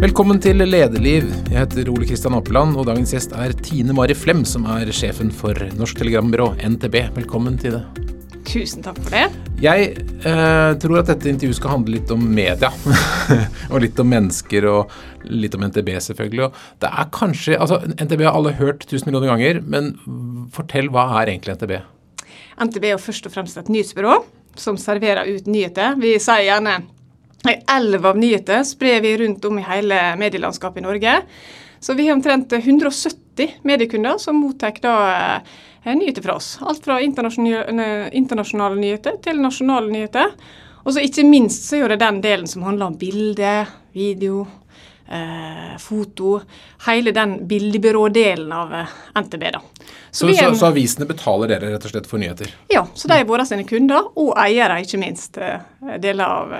Velkommen til Lederliv. Jeg heter Ole Kristian Apeland, og dagens gjest er Tine Mari Flem, som er sjefen for Norsk Telegrambyrå, NTB. Velkommen til det. Tusen takk for det. Jeg eh, tror at dette intervjuet skal handle litt om media. og litt om mennesker, og litt om NTB, selvfølgelig. Og det er kanskje Altså, NTB har alle hørt tusen millioner ganger, men fortell, hva er egentlig NTB? NTB er jo først og fremst et nyhetsbyrå som serverer ut nyheter. Vi sier gjerne Elv av nyheter sprer vi rundt om i hele medielandskapet i Norge. Så vi har omtrent 170 mediekunder som mottar da eh, nyheter fra oss. Alt fra internasjonale, internasjonale nyheter til nasjonale nyheter. Og så ikke minst så gjør det den delen som handler om bilde, video, eh, foto. Hele den bildebyrådelen av eh, NTB. da. Så, så, så, så, avisene betaler dere rett og slett for nyheter? Ja, så de er våre sine kunder, og eiere, ikke minst. Eh, deler av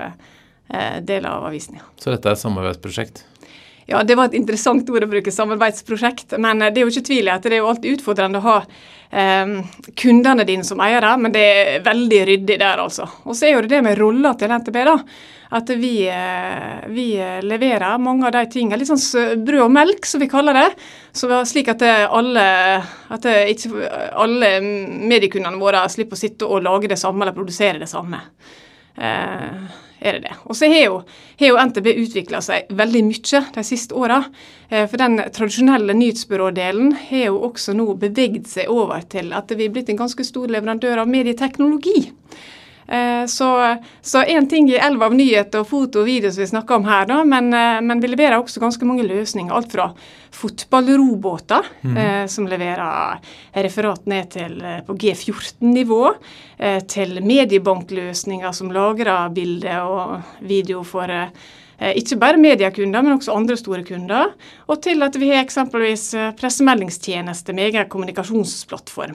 eh, Eh, del av avisen. Ja. Så dette er et samarbeidsprosjekt? Ja, det var et interessant ord å bruke, samarbeidsprosjekt. Men eh, det er jo ikke tvil i at det er jo alltid utfordrende å ha eh, kundene dine som eiere, men det er veldig ryddig der, altså. Og så er jo det det med roller til NTB, da. At vi, eh, vi leverer mange av de tingene. Litt sånn brød og melk, som vi kaller det. Så slik at alle, at ikke alle mediekundene våre slipper å sitte og lage det samme eller produsere det samme. Eh, er det det. Og så har jo, jo NTB utvikla seg veldig mye de siste åra. Eh, for den tradisjonelle nyhetsbyrådelen har jo også nå beveget seg over til at vi er blitt en ganske stor leverandør av medieteknologi. Eh, så én ting i elva av nyheter og foto og video som vi snakker om her, da, men, eh, men, vi leverer også ganske mange løsninger. Alt fra fotballrobåter, mm. eh, som leverer referat ned til på G14-nivå, eh, til mediebankløsninger som lagrer bilder og video for eh, ikke bare mediekunder, men også andre store kunder. Og til at vi har eksempelvis pressemeldingstjeneste med egen kommunikasjonsplattform.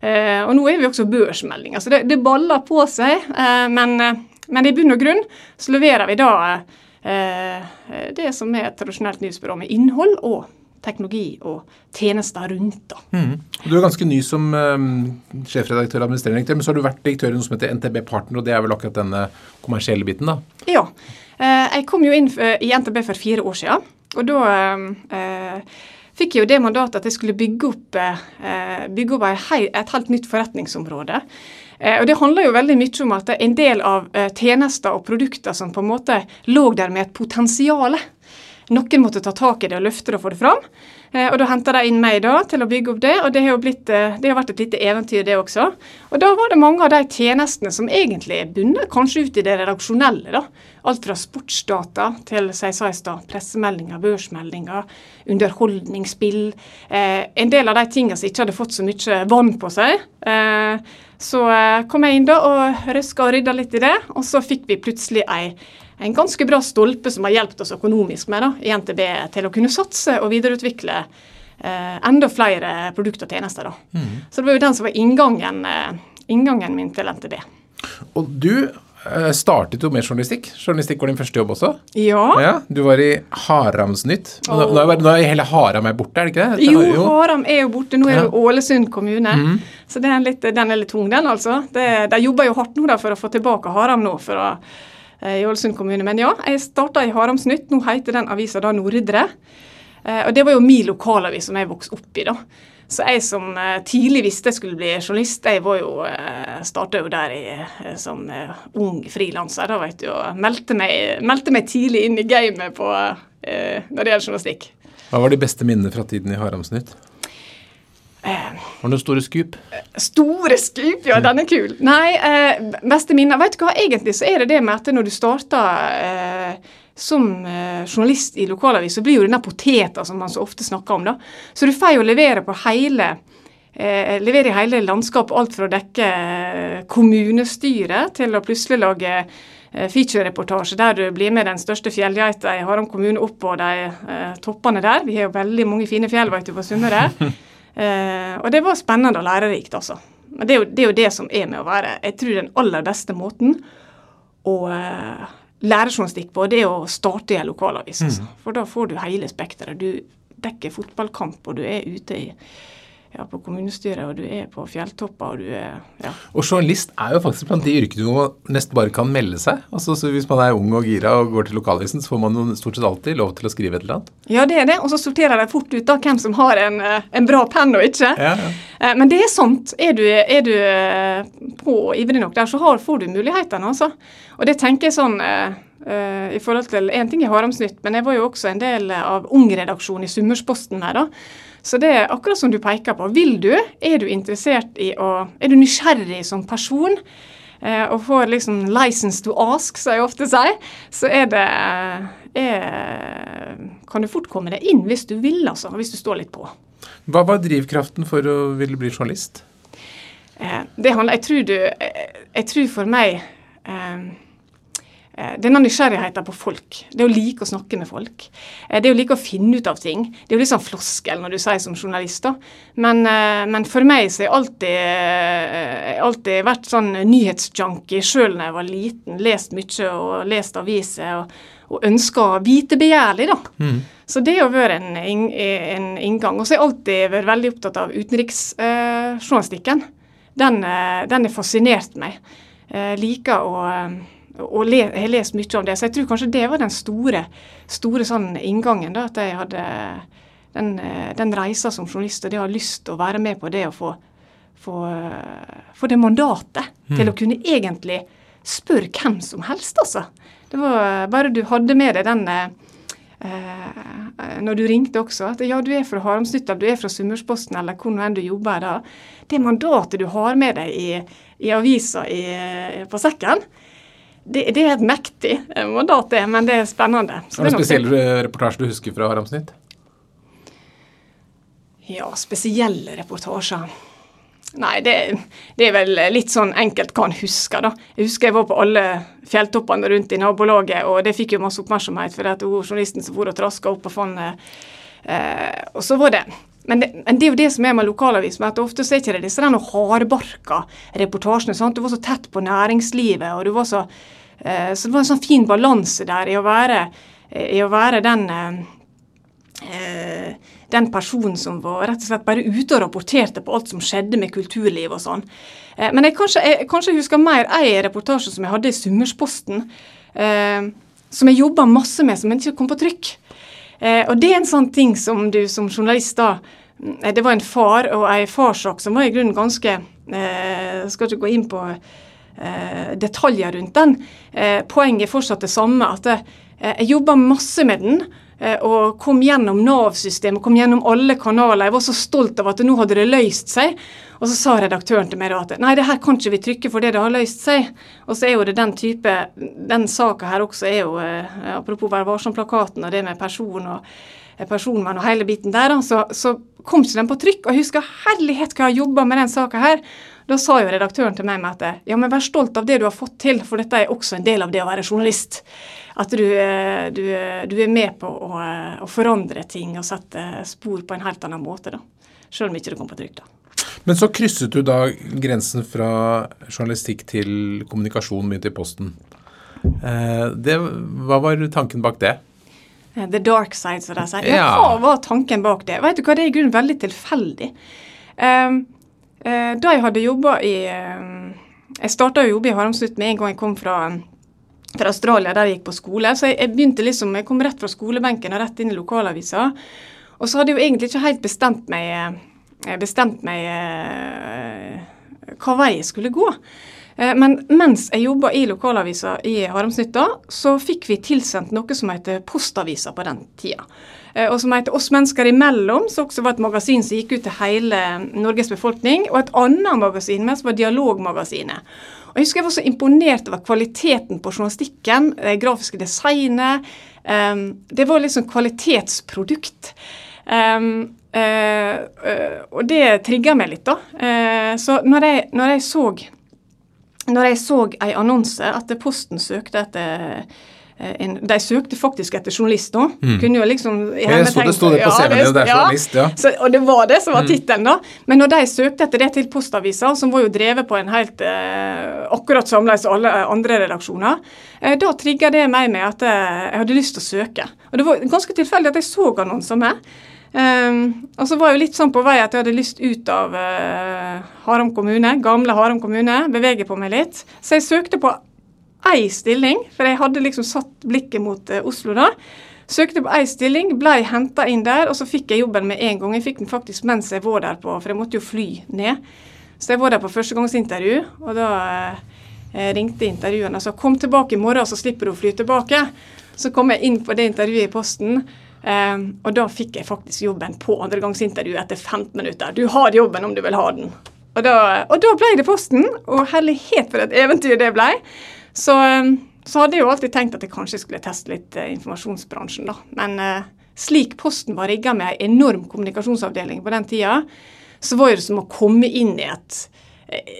Eh, og nå er vi også børsmeldinger, så det, det baller på seg. Eh, men, eh, men, i bunn og grunn så leverer vi da det som er et tradisjonelt nyhetsbyrå med innhold og teknologi og tjenester rundt. da. Mm. Du er ganske ny som um, sjefredaktør og administrerende direktør, men så har du vært direktør i noe som heter NTB Partner, og det er vel akkurat denne kommersielle biten, da? Ja. Uh, jeg kom jo inn i NTB for fire år siden, og da uh, fikk jeg jo det mandatet at jeg skulle bygge opp, eh, bygge opp et helt nytt forretningsområde. Eh, og Det handler jo veldig mye om at en del av eh, tjenester og produkter som på en måte lå der med et potensial. Noen måtte ta tak i det og løfte det og få det fram. Eh, og Da henta de inn meg da til å bygge opp det, og det har jo blitt, eh, det har vært et lite eventyr, det også. Og Da var det mange av de tjenestene som egentlig er bundet kanskje ut i det redaksjonelle. da. Alt fra sportsdata til som jeg sa pressemeldinger, børsmeldinger, underholdningsspill. Eh, en del av de tingene som ikke hadde fått så mye vann på seg. Eh, så eh, kom jeg inn da og røska og rydda litt i det, og så fikk vi plutselig ei en ganske bra stolpe som har hjulpet oss økonomisk med da, i NTB til å kunne satse og videreutvikle eh, enda flere produkter og tjenester. Da. Mm. Så det var jo den som var inngangen, eh, inngangen min til NTB. Og du eh, startet jo med journalistikk. Journalistikk var din første jobb også? Ja. ja du var i Haramsnytt. Og nå, nå, nå, er hele Haram er borte, er det ikke det? Jo, jo, Haram er jo borte. Nå er det ja. Ålesund kommune. Mm. Så er litt, den er litt tung, den altså. Det, de jobber jo hardt nå da for å få tilbake Haram nå. for å i Ålesund kommune. Men ja, jeg starta i Haramsnytt. Nå heter den avisa da Nordre. Eh, og det var jo min lokalavis som jeg vokste opp i, da. Så jeg som eh, tidlig visste jeg skulle bli journalist, jeg var jo, starta jo der i, som ung frilanser. Da vet du, og meldte meg, meldte meg tidlig inn i gamet på, når det gjelder journalistikk. Hva var de beste minnene fra tiden i Haramsnytt? Har du noen store skup? Store skup, ja. Den er kul. Nei, eh, beste minner Vet du hva, egentlig så er det det med at når du starter eh, som eh, journalist i lokalavis, så blir jo denne poteta som man så ofte snakker om, da. Så du får jo levere på hele eh, levere i hele landskapet, alt fra å dekke eh, kommunestyret til å plutselig lage feature-reportasje der du blir med den største fjellgeita i Haram kommune opp på de eh, toppene der. Vi har jo veldig mange fine fjell veit du, på Sunnmøre. Eh, og det var spennende og lærerikt, også. Men det er, jo, det er, jo, det som er med å være Jeg tror den aller beste måten å eh, lære journalistikk på, det er å starte i en lokalavis. Altså. Mm. For da får du hele spekteret. Du dekker fotballkamp, og du er ute i ja, på kommunestyret, og du er på fjelltopper, og du er ja. Og journalist er jo faktisk blant de yrkene man nesten bare kan melde seg. Altså, så Hvis man er ung og gira og går til lokalavisen, så får man jo stort sett alltid lov til å skrive et eller annet. Ja, det er det, og så sorterer de fort ut da hvem som har en, eh, en bra penn og ikke. Ja, ja. Eh, Men det er sant. Er du, er du eh, på og ivrig nok der, så har, får du mulighetene, altså. Og det tenker jeg sånn eh, i forhold til En ting er Haramsnytt, men jeg var jo også en del av Ung-redaksjonen i Summersposten her, da. Så det er akkurat som du peker på. Vil du, er du interessert i å Er du nysgjerrig som person? eh, og får liksom 'license to ask', som jeg ofte sier, så er det er, Kan du fort komme deg inn hvis du vil, altså. Hvis du står litt på. Hva var drivkraften for å ville bli journalist? Eh, det handler, jeg tror du, Jeg, jeg tror for meg eh, eh, denne nysgjerrigheten på folk, det å like å snakke med folk, eh, det å like å finne ut av ting. Det er jo litt sånn floskel når du sier som journalist, da. Men, eh, men for meg så har jeg alltid, eh, alltid vært sånn nyhetsjunkie sjøl da jeg var liten. Lest mye og lest aviser. og og ønska vitebegjærlig, da. Så det har vært en, en inngang. Og så har jeg alltid vært veldig opptatt av utenriksjournalistikken. Den, eh, den har fascinert meg. Eh, liker å, eh, å le, jeg har lest mye om det. Så jeg tror kanskje det var den store, store sånn inngangen. da, At jeg hadde den, eh, den reisa som journalist, og det å ha lyst til å være med på det å få, få, eh, få det mandatet til å kunne egentlig spørre hvem som helst, altså. Det var bare du hadde med deg den eh, eh, når du ringte også, at ja, du er fra Haramsnytt, eller du er fra Summersposten, eller hvor enn du jobber da. Det mandatet du har med deg i, i avisa i, på sekken, det, det er et mektig eh, mandat, det, men det er spennende. Så Er det noen spesielle reportasjer du husker fra Haramsnytt? Ja, spesielle reportasjer. Nei, det, det er vel litt sånn enkelt hva en husker, da. Jeg husker jeg var på alle fjelltoppene rundt i nabolaget, og det fikk jo masse oppmerksomhet for at hun journalisten som for og traska opp på fondet. Eh, og så var det men det, men det er jo det som er med lokalavis, med at ofte så er ikke det disse der noe hardbarka reportasjene. sant? Du var så tett på næringslivet, og du var så eh, Så det var en sånn fin balanse der i å være, i å være den eh, eh, den personen som var rett og slett bare ute og rapporterte på alt som skjedde med kulturliv og sånn. Eh, men jeg kanskje, jeg kanskje husker mer ei reportasje som jeg hadde i Summersposten, eh, som jeg jobba masse med, som ikke kom på trykk. Eh, og det er en sånn ting som du som journalist da eh, Det var en far og ei farssak som var i grunnen ganske eh, skal ikke gå inn på eh, detaljer rundt den. Eh, poenget er fortsatt det samme. at eh, Jeg jobba masse med den. eh, Og kom gjennom Nav-systemet, kom gjennom alle kanaler. Jeg var så stolt av at nå hadde det løst seg. Og så sa redaktøren til meg da at nei, det her kan ikke vi trykke fordi det har løst seg. Og så er jo det den type Den saka her også er jo, eh, apropos Vær varsom-plakaten og det med person og eh, personvern og hele biten der, så, så kom ikke den på trykk. Og jeg husker herlighet hva jeg har jobba med den saka her. Da sa jo redaktøren til meg med at ja, men vær stolt av det du har fått til, for dette er også en del av det å være journalist. At du, eh, du, eh, du er med på å, eh, å forandre ting og sette spor på en helt annen måte, da. Selv om ikke det kom på trykk, da. Men så krysset du da grensen fra journalistikk til kommunikasjon, mye i Posten. Eh, det, hva var tanken bak det? Eh, The dark side, som de sier. Ja. Hva var tanken bak det? Vet du hva, det er i grunnen veldig tilfeldig. Um, eh, da jeg hadde jobba i Jeg starta å jobbe i Haramsnytt med en gang jeg kom fra, fra Australia, der jeg gikk på skole. Så jeg, jeg begynte liksom, jeg kom rett fra skolebenken og rett inn i lokalavisa. Og så hadde jeg jo egentlig ikke helt bestemt meg, eh, bestemt meg eh, hva vei jeg skulle gå. Eh, Men mens jeg jobba i lokalavisa i Haramsnytta, så fikk vi tilsendt noe som heter Postavisa på den tida. Eh, Og som heter Oss mennesker imellom, som også var et magasin som gikk ut til hele Norges befolkning. Og et annet magasin med, som var Dialogmagasinet. Og Jeg husker jeg var så imponert over kvaliteten på journalistikken, det grafiske designet. Det var liksom kvalitetsprodukt. Um, uh, uh, og det trigga meg litt, da. Uh, så når jeg, når jeg så når jeg så ei annonse at Posten søkte etter en, De søkte faktisk etter journalist nå. Kunne jo liksom Mm. Jeg så det sto det på CV-en din, det er journalist, ja. Så, og det var det som Mm. var tittelen, da. Men når de søkte etter det til Postavisa, som var jo drevet på en helt akkurat samleis som alle andre redaksjoner, da trigga det meg med at jeg hadde lyst til å søke. Og det var ganske tilfeldig at jeg så annonser med. Um, og så var jeg jo litt sånn på vei at jeg hadde lyst ut av uh, Haram kommune, gamle Haram kommune, bevege på meg litt. Så jeg søkte på ei stilling, for jeg hadde liksom satt blikket mot uh, Oslo da. Søkte på ei stilling, blei henta inn der, og så fikk jeg jobben med en gang. Jeg fikk den faktisk mens jeg var der på, for jeg måtte jo fly ned. Så jeg var der på førstegangsintervju, og da uh, ringte intervjueren og sa kom tilbake i morgen, så slipper du å fly tilbake. Så kom jeg inn på det intervjuet i posten. Um, og da fikk jeg faktisk jobben på andregangsintervju etter 15 minutter. Du har jobben om du vil ha den. Og da, og da ble det Posten, og herlighet for et eventyr det ble. Så, um, så, hadde jeg jo alltid tenkt at jeg kanskje skulle teste litt eh, informasjonsbransjen, da. Men eh, slik Posten var rigga med en enorm kommunikasjonsavdeling på den tida, så var det som å komme inn i et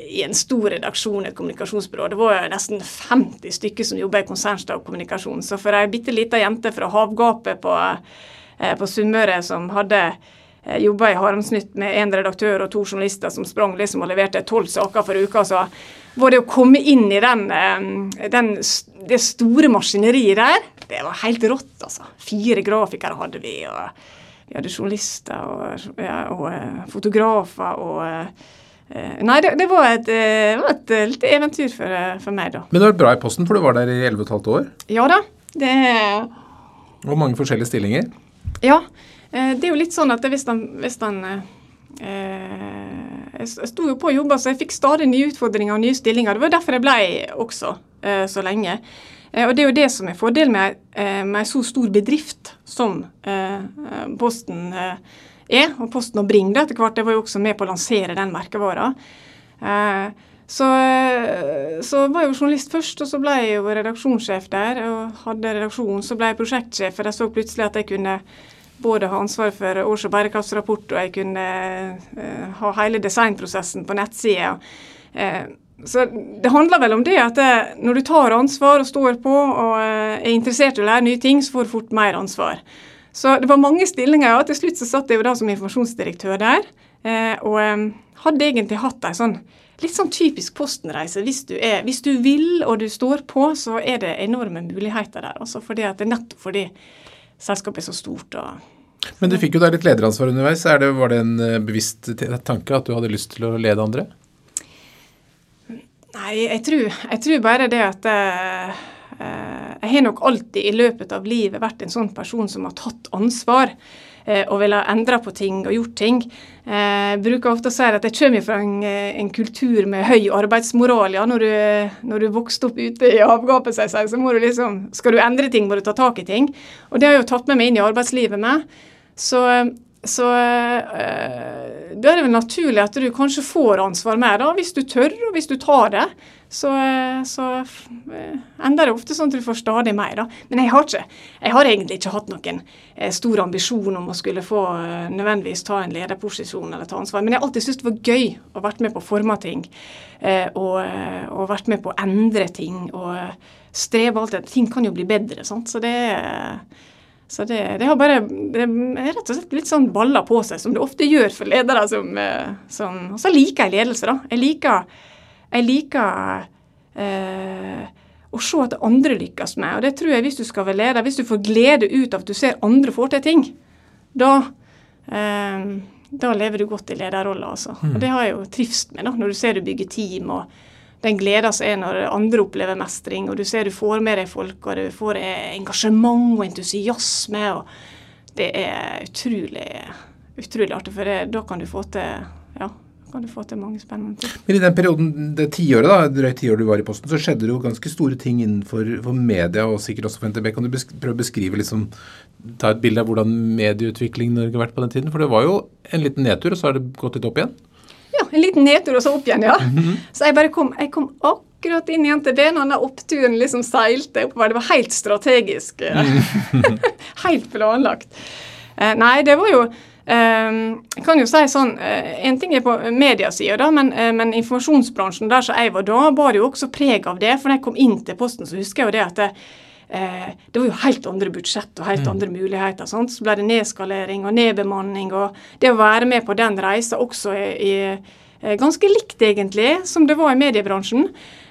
i en stor redaksjon i et kommunikasjonsbyrå. Det var jo nesten 50 stykker som jobba i konsernstab kommunikasjon. Så for ei bitte lita jente fra havgapet på, eh, på Sunnmøre som hadde eh, jobba i Haramsnytt med én redaktør og to journalister som sprang liksom og leverte tolv saker for uka, så var det å komme inn i den, eh, den, det store maskineriet der, det var helt rått, altså. Fire grafikere hadde vi, og vi hadde journalister og, ja, og fotografer og nei, det, det, var et, eh, det var et eh, lite eventyr for, for, meg, da. Men det var bra i Posten, for du var der i 11 15 år? Ja da. Det Og mange forskjellige stillinger? Ja. Det er jo litt sånn at hvis han, hvis han Jeg sto jo på å jobbe, så jeg fikk stadig nye utfordringer og nye stillinger. Det var derfor jeg ble også så lenge. Og Det er jo det som er fordelen med, med en så stor bedrift som Posten er, og Posten og Bring det etter hvert. Jeg var jo også med på å lansere den merkevara. Eh, så, så, var jeg jo journalist først, og så ble jeg jo redaksjonssjef der. og hadde redaksjon, Så ble jeg prosjektsjef, for jeg så plutselig at jeg kunne både ha ansvar for års- og bærekraftsrapport, og jeg kunne uh, ha hele designprosessen på nettsida. Så det handler vel om det at når du tar ansvar og står på og er interessert i å lære nye ting, så får du fort mer ansvar. Så det var mange stillinger. og Til slutt så satt jeg jo da som informasjonsdirektør der. Eh, og eh, hadde egentlig hatt ei sånn litt sånn typisk Posten-reise. Hvis, hvis, du vil og du står på, så er det enorme muligheter der. Altså fordi at det er nettopp fordi selskapet er så stort. og Men du fikk jo da litt lederansvar underveis. Det, var det en eh, bevisst tanke at du hadde lyst til å lede andre? Nei, jeg tror, jeg tror bare det at uh, jeg har nok alltid i løpet av livet vært en sånn person som har tatt ansvar eh, og vil ha endra på ting og gjort ting. Eh, jeg bruker ofte å si at jeg kommer fra en, eh, en kultur med høy arbeidsmoral. Ja, når du, når du vokste opp ute i havgapet, så må du liksom, skal du endre ting, må du ta tak i ting. Og det har jeg jo tatt med meg inn i arbeidslivet med. Så, så øh, da er det vel naturlig at du kanskje får ansvar mer, da, hvis du tør og hvis du tar det så, så øh, ender det ofte sånn at du får stadig mer. Da. Men jeg har, ikke, jeg har egentlig ikke hatt noen eh, stor ambisjon om å skulle få eh, nødvendigvis ta en lederposisjon eller ta ansvar. Men jeg har alltid syntes det var gøy å vært med på å forme ting. Og, og vært med på å endre ting. Og streve alltid Ting kan jo bli bedre. Sant? Så det så det, det, har bare det er rett og slett litt sånn baller på seg, som det ofte gjør for ledere som, som Og så liker jeg ledelse, da. Jeg liker jeg liker eh, å se at andre lykkes med. Og det tror jeg hvis du skal være leder, hvis du får glede ut av at du ser andre får til ting, da, eh, da lever du godt i lederrollen, Altså. Mm. Og det har jeg jo trivst med, da, når du ser du bygger team. og den gleden som er når andre opplever mestring, og du ser du får med deg folk, og du får engasjement og entusiasme. og Det er utrolig, utrolig artig, for det, da kan du få til ja, kan du få til mange spennende ting. Men I den perioden, det tiåret da, drøyt tiår du var i Posten, så skjedde det jo ganske store ting innenfor media, og sikkert også for NTB. Kan du prøve å beskrive liksom, ta et bilde av hvordan medieutvikling Norge har vært på den tiden? For det var jo en liten nedtur, og så har det gått litt opp igjen? En liten nedtur og så opp igjen, ja. Mm -hmm. Så jeg bare kom, jeg kom akkurat inn i NTB når den oppturen liksom seilte oppover. Det var helt strategisk. Mm. helt planlagt. Eh, nei, det var jo Ehm, jeg kan jo si sånn, eh, En ting er på mediasida, men, eh, men informasjonsbransjen der som jeg var da, bar jo også preg av det. For når jeg kom inn til Posten, så husker jeg jo det at det, eh, det var jo helt andre budsjett og helt mm. andre muligheter. Sant? Så ble det nedskalering og nedbemanning. Og det å være med på den reisa også i, i ganske likt, egentlig, som det var i mediebransjen.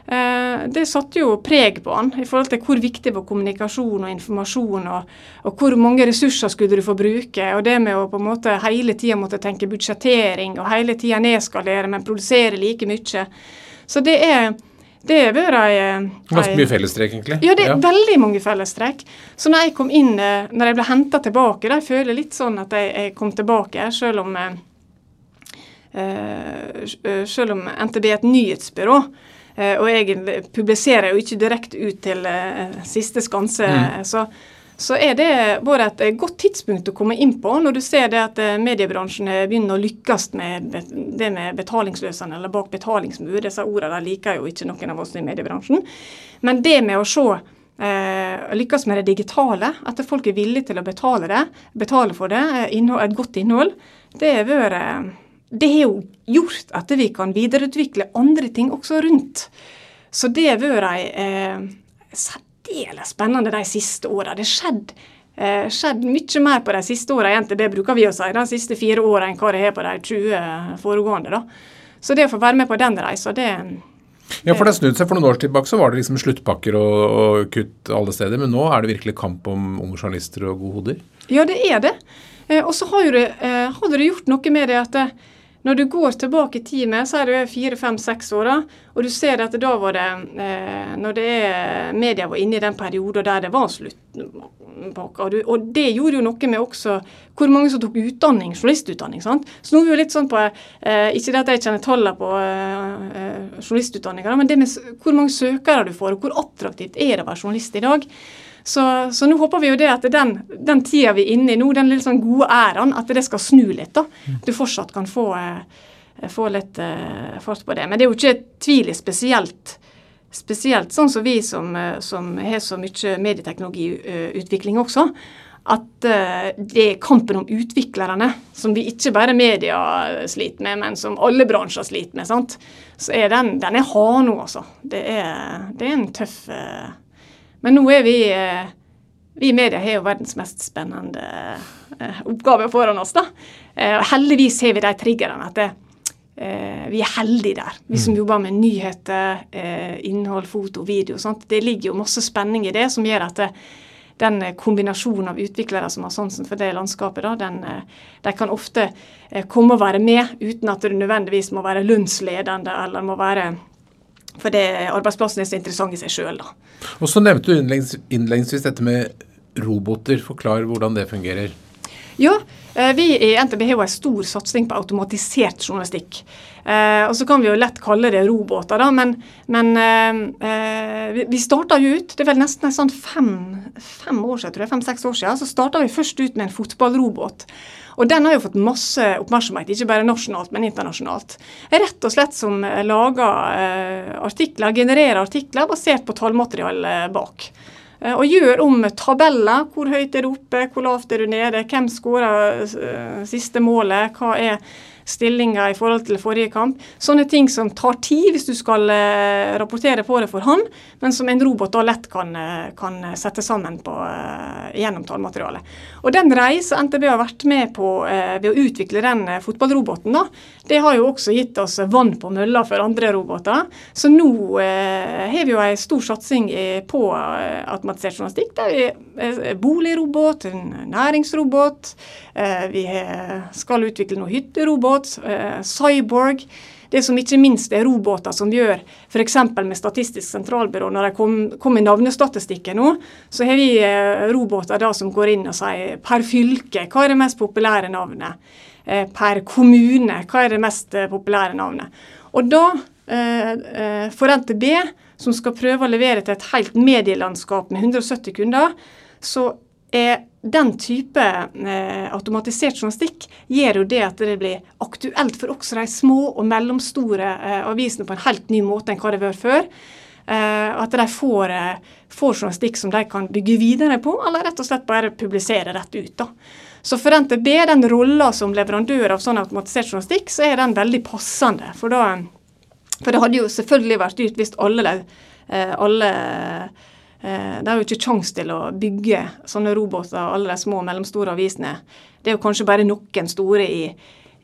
Eh, det satte jo preg på han i forhold til hvor viktig var kommunikasjon og informasjon, og, og, hvor mange ressurser skulle du få bruke. Og det med å på en måte hele tida måtte tenke budsjettering og hele tida nedskalere, men produsere like mye. Så det er det har vært ei Ganske mye fellestrekk, egentlig? Ja, det er ja. veldig mange fellestrekk. Så når jeg kom inn, eh, når jeg ble henta tilbake, da jeg føler litt sånn at jeg, jeg kom tilbake, selv om eh, selv om NTB er et nyhetsbyrå. Eh, og jeg publiserer jo ikke direkte ut til eh, siste skanse. Mm. så så er det både et godt tidspunkt å komme inn på, når du ser det at eh, mediebransjen begynner å lykkes med det med betalingsløsene eller bak betalingsmur. Disse ordene liker jo ikke noen av oss i mediebransjen. Men det med å se eh, lykkes med det digitale, at folk er villige til å betale det, betale for det, eh, et godt innhold, det har vært det har jo gjort at vi kan videreutvikle andre ting også rundt. Så det har vært ei eh, særdeles spennende de siste åra. Det skjedd, eh, skjedd mye mer på de siste åra i det bruker vi å si, de siste fire åra enn hva det har på de 20 foregående. da. Så det å få være med på den reisa, det ja, for det snudd seg For noen år tilbake så var det liksom sluttpakker og, og, kutt alle steder, men nå er det virkelig kamp om unge journalister og gode hoder? Ja, det er det. Eh, og så har, det, eh, hadde det gjort noe med det at eh, når du går tilbake i tid med, så er det fire, fem, seks år, da, og du ser at da var det eh, Når det er media var inne i den perioden der det var sluttpakker, og, og det gjorde jo noe med også hvor mange som tok utdanning, journalistutdanning. sant? Så nå er vi jo litt sånn på eh, Ikke det at jeg kjenner tallene på eh, eh journalistutdanninga, men det med hvor mange søkere du får, og hvor attraktivt er det å være journalist i dag. Så, så, nå håper vi jo det at den, den tida vi er inne i nå, den litt sånn gode æraen, at det skal snu litt. da. At du fortsatt kan få, eh, få litt eh, fart på det. Men det er jo ikke tvil i spesielt Spesielt sånn som vi som, eh, som har så mye medieteknologiutvikling også, at det er kampen om utviklerne, som vi ikke bare media sliter med, men som alle bransjer sliter med, sant? så er den, den er hard nå, altså. Det er, det er en tøff men nå er vi eh, vi i media har jo verdens mest spennende eh, oppgave foran oss. da. Eh, heldigvis har vi de triggerne. at det, vi er heldige der, vi som mm. jobber med nyheter, innhold, foto, video. Sant? Det ligger jo masse spenning i det som gjør at den kombinasjonen av utviklere som har sansen for det landskapet, da, den, de kan ofte komme og være med uten at det nødvendigvis må være lønnsledende eller må være for det, arbeidsplassen er så interessant i seg sjøl, da. Og så nevnte du innledningsvis dette med roboter. Forklar hvordan det fungerer. Ja, eh, vi i NTB har jo en stor satsing på automatisert journalistikk. Eh, og så kan vi jo lett kalle det roboter, da, men, men eh, eh vi starta jo ut Det er vel nesten sånn fem, fem år siden, år siden, så starta vi først ut med en fotballrobot. Og den har jo fått masse oppmerksomhet, ikke bare nasjonalt, men internasjonalt. Rett og slett som lager eh, artikler, genererer artikler basert på tallmateriale bak. Eh, og gjør om tabeller. Hvor høyt er du oppe, hvor lavt er du nede, hvem skårer eh, siste målet, hva er stillinga i forhold til forrige kamp. Sånne ting som tar tid hvis du skal eh, rapportere på det for hånd, men som en robot da lett kan, kan sette sammen på, gjennom tallmaterialet. Og Den reisa NTB har vært med på ved å utvikle den fotballroboten, da, det har jo også gitt oss vann på mølla for andre roboter. Så nå eh, har vi jo en stor satsing på automatisert journalistikk. vi er Boligrobot, næringsrobot, eh, vi skal utvikle noe hytterobot eh, cyborg. Det som ikke minst er robåter som gjør f.eks. med Statistisk sentralbyrå. Når de kom, kom i navnestatistikken nå, så har vi robåter da som går inn og sier per fylke hva er det mest populære navnet. Eh, per kommune hva er det mest eh, populære navnet. Og da, eh, eh, for NTB, som skal prøve å levere til et helt medielandskap med 170 kunder, så er den type eh, automatisert journalistikk gjør jo det at det blir aktuelt for også de små og mellomstore eh, avisene på en helt ny måte enn hva det har vært før. Eh, at de får, eh, får, journalistikk som de kan bygge videre på, eller rett og slett bare publisere rett ut. da. Så for NTB, den rolla som leverandør av sånn automatisert journalistikk, så er den veldig passende. For, da, for det hadde jo selvfølgelig vært ut hvis alle, eh, alle det er jo ikke kjangs til å bygge sånne roboter, alle de små og mellomstore avisene. Det er jo kanskje bare noen store i,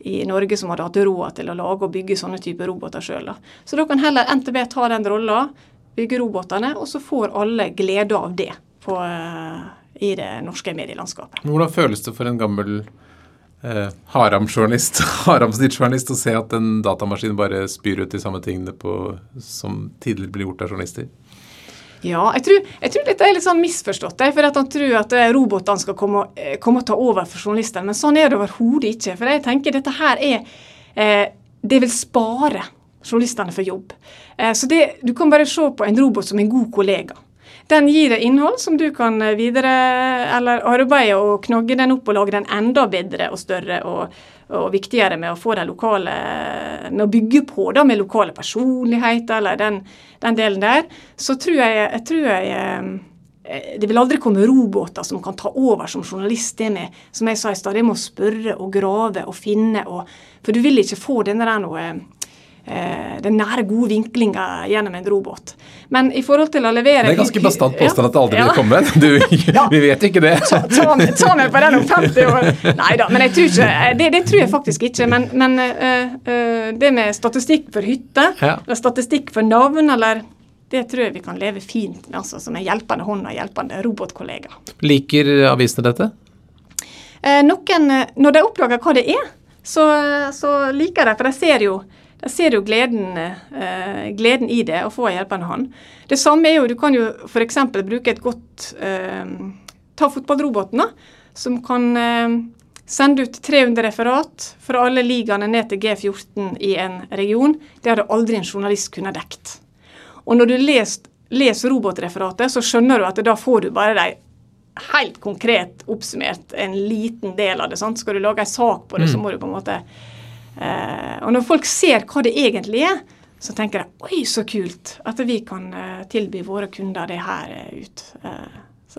i Norge som hadde hatt råd til å lage og bygge sånne typer roboter sjøl. Så da kan heller NTB ta den rolla, bygge robotene, og så får alle glede av det på, uh, i det norske medielandskapet. Hvordan føles det for en gammel eh, Haram-journalist å se at en datamaskin bare spyr ut de samme tingene på, som tidligere ble gjort av journalister? Ja, jeg tror, jeg tror, dette er litt sånn misforstått. For at han tror at eh, robotene skal komme, eh, komme, og ta over for journalistene. Men sånn er det overhodet ikke. For jeg tenker dette her er eh, Det vil spare journalistene for jobb. Eh, så det, du kan bare se på en robot som en god kollega. Den gir deg innhold som du kan eh, videre eller arbeide og knogge den opp og lage den enda bedre og større og, og viktigere med å få den lokale Med å bygge på da med lokale personligheter eller den, den delen der. Så tror jeg, jeg, tror jeg eh, det vil aldri komme roboter som kan ta over som journalist. Det med, som jeg sa i stad, det med å spørre og grave og finne. Og, for du vil ikke få denne der noe Eh, den nære, gode vinklinga gjennom en robot. Men i forhold til å levere Det er ganske bastant påstand at det aldri vil komme. Du, ja. Vi vet ikke det. Ta, ta, ta meg på den om 50 år. Nei da, men jeg tror ikke, det, det tror jeg faktisk ikke. Men, men uh, uh, det med statistikk for hytte, ja. eller statistikk for navn, eller det tror jeg vi kan leve fint med, altså, som en hjelpende hånd og hjelpende robotkollega. Liker avisene dette? Eh, noen, Når de oppdager hva det er, så, så liker de, for de ser jo jeg ser jo gleden, eh, gleden, i det, å få en hjelpende hånd. Det samme er jo, du kan jo f.eks. bruke et godt eh, Ta fotballroboten, da, som kan eh, sende ut 300 referat fra alle ligaene ned til G14 i en region. Det hadde aldri en journalist kunnet dekt. Og når du leser, leser robotreferatet, så skjønner du at da får du bare de helt konkret oppsummert en liten del av det. sant? Skal du lage en sak på det, mm. så må du på en måte og når folk ser hva det egentlig er, så tenker de oi, så kult at vi kan eh, tilby våre kunder det her eh, ut.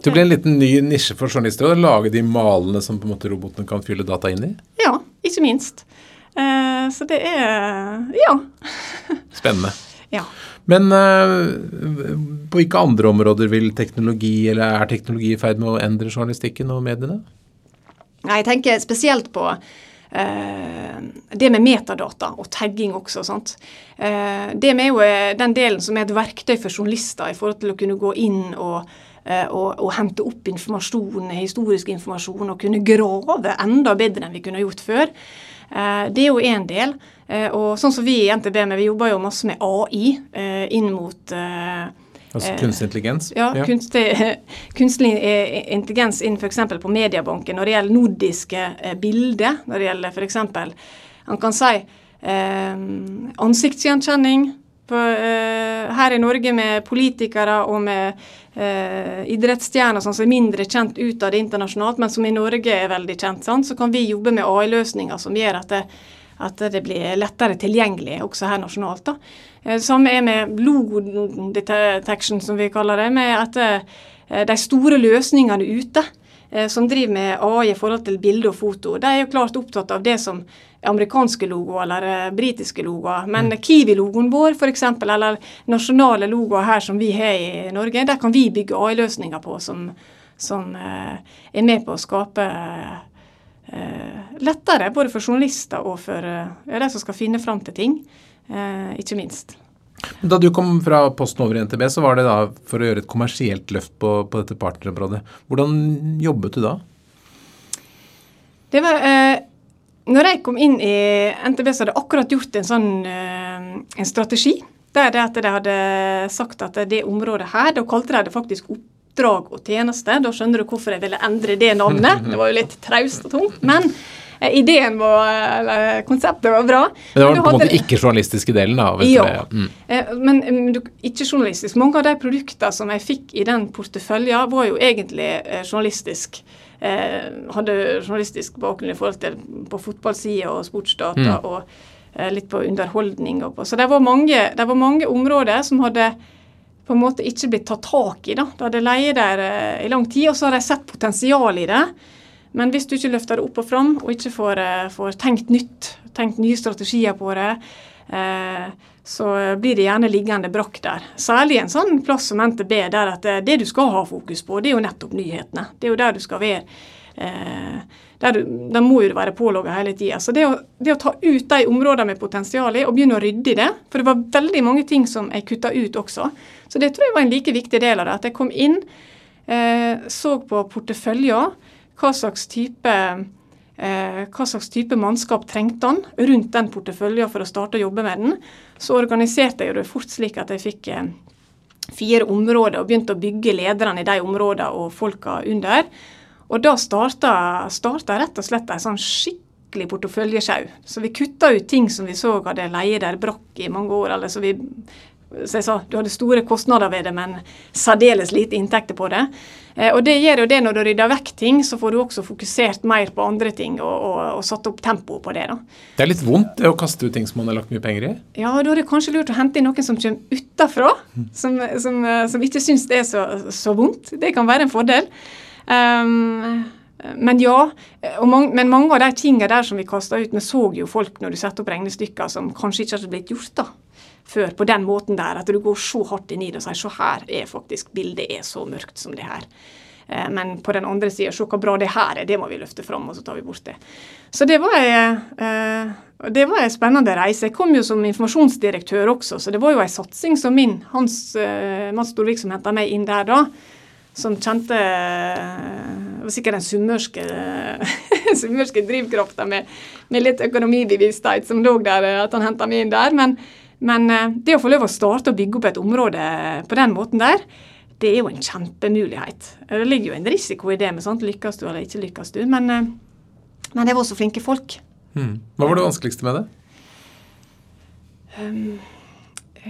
det blir en liten ny nisje for journalister å lage de malene som på en måte robotene kan fylle data inn i? Ja, ikke minst. så det er ja. Spennende. Ja. Men på hvilke andre områder vil teknologi, eller er teknologi i ferd med å endre journalistikken og mediene? Nei, Jeg tenker spesielt på Eh, det med metadata og tagging også. sant? Eh, det med jo eh, den delen som er et verktøy for journalister i forhold til å kunne gå inn og, og, og hente opp informasjon, historisk informasjon, og kunne grave enda bedre enn vi kunne gjort før. Det er jo én del. Og sånn som vi i NTB, vi jobber jo masse med AI inn mot Altså kunstig intelligens? Ja, ja. Kunstig, kunstig, intelligens innen f.eks. på Mediebanken når det gjelder nordiske eh, bilder. Når det gjelder f.eks. Han kan si eh, ansiktsgjenkjenning på, eh, her i Norge med politikere og med eh, idrettsstjerner som er mindre kjent ut av det internasjonalt, men som i Norge er veldig kjent. Sant? Så kan vi jobbe med AI-løsninger som gjør at det, at det blir lettere tilgjengelig også her nasjonalt. da. Eh, samme er med logo detection, som vi kaller det. med at eh, De store løsningene ute eh, som driver med AI i forhold til bilde og foto, de er jo klart opptatt av det som amerikanske logoer eller britiske logoer. Men mm. Kiwi-logoen vår f.eks., eller nasjonale logoer her som vi har i Norge, der kan vi bygge AI-løsninger på som, som er med på å skape lettere både for journalister og for de som skal finne fram til ting. Eh, ikke minst. Da du kom fra Posten over i NTB, så var det da for å gjøre et kommersielt løft på, på dette partnerområdet. Hvordan jobbet du da? Det var eh, når jeg kom inn i NTB, så hadde jeg akkurat gjort en sånn eh, en strategi. Der det at de hadde sagt at det området her, da kalte de det faktisk oppdrag og tjeneste. Da skjønner du hvorfor jeg ville endre det navnet. Det var jo litt traust og tungt. Men ideen var, eller konseptet var bra. Men det var på en måte ikke journalistiske delen? da? ja, mm. Eh, men mm, ikke journalistisk. Mange av de produktene som jeg fikk i den porteføljen, var jo egentlig eh, journalistisk. hadde journalistisk bakgrunn i forhold til på fotballsida og sportsdata mm. og litt på underholdning. Og på. Så det var, mange, det var mange områder som hadde på en måte ikke blitt tatt tak i. da. Det hadde leid der i lang tid, og så har de sett potensial i det. Men hvis du ikke løfter det opp og fram, og ikke får, eh, får tenkt nytt, tenkt nye strategier på det, eh, så blir det gjerne liggende brakk der. Særlig en sånn plass som NTB, der at det, du skal ha fokus på, det er jo nettopp nyhetene. Det er jo der du skal være eh, der, der, må jo være pålogga hele tida. Så det å, det å, ta ut de områdene med potensial i, og begynne å rydde i det For det var veldig mange ting som jeg kutta ut også. Så det tror jeg var en like viktig del av det. At jeg kom inn, eh, så på porteføljer, hva slags type eh, hva slags type mannskap trengte han rundt den porteføljen for å starte å jobbe med den. Så organiserte jeg det fort slik at jeg fikk eh, fire områder og begynte å bygge lederne i de områdene og folka under. Og da starta, starta rett og slett en sånn skikkelig porteføljesjau. Så vi kutta ut ting som vi så hadde leie der brakk i mange år. eller så vi så jeg sa, Du hadde store kostnader ved det, men særdeles lite inntekter på det. Eh, og det gjør jo det Når du rydder vekk ting, så får du også fokusert mer på andre ting og, og, og satt opp tempoet på det. da. Det er litt vondt det å kaste ut ting som man har lagt mye penger i? Ja, da er det kanskje lurt å hente inn noen som kommer utafra, som, som, som, ikke syns det er så, så, vondt. Det kan være en fordel. Um, men ja, mange, men mange av de tingene der som vi kasta ut, vi så jo folk når du setter opp regnestykker som kanskje ikke hadde blitt gjort. da før på den måten der. At du går så hardt inn i det og sier så her er faktisk bildet er så mørkt som det her. Eh, men på den andre sida, se hvor bra det her er, det må vi løfte fram, og så tar vi bort det. Så det var, ei, en spennende reise. Jeg kom jo som informasjonsdirektør også, så det var jo en satsing som min, Hans eh, Mats Storvik som henta meg inn der da, som kjente Det var sikkert den sunnmørske, sunnmørske drivkrafta med, med, litt økonomibevissthet som lå der, at han henta meg inn der. men men eh, det å få lov å starte å bygge opp et område på den måten der, det er jo en kjempemulighet. Det ligger jo en risiko i det med sånt. Lykkes du eller ikke lykkes du. Men, eh, men det var så flinke folk. Hmm. Hva var det vanskeligste med det? Um, uh,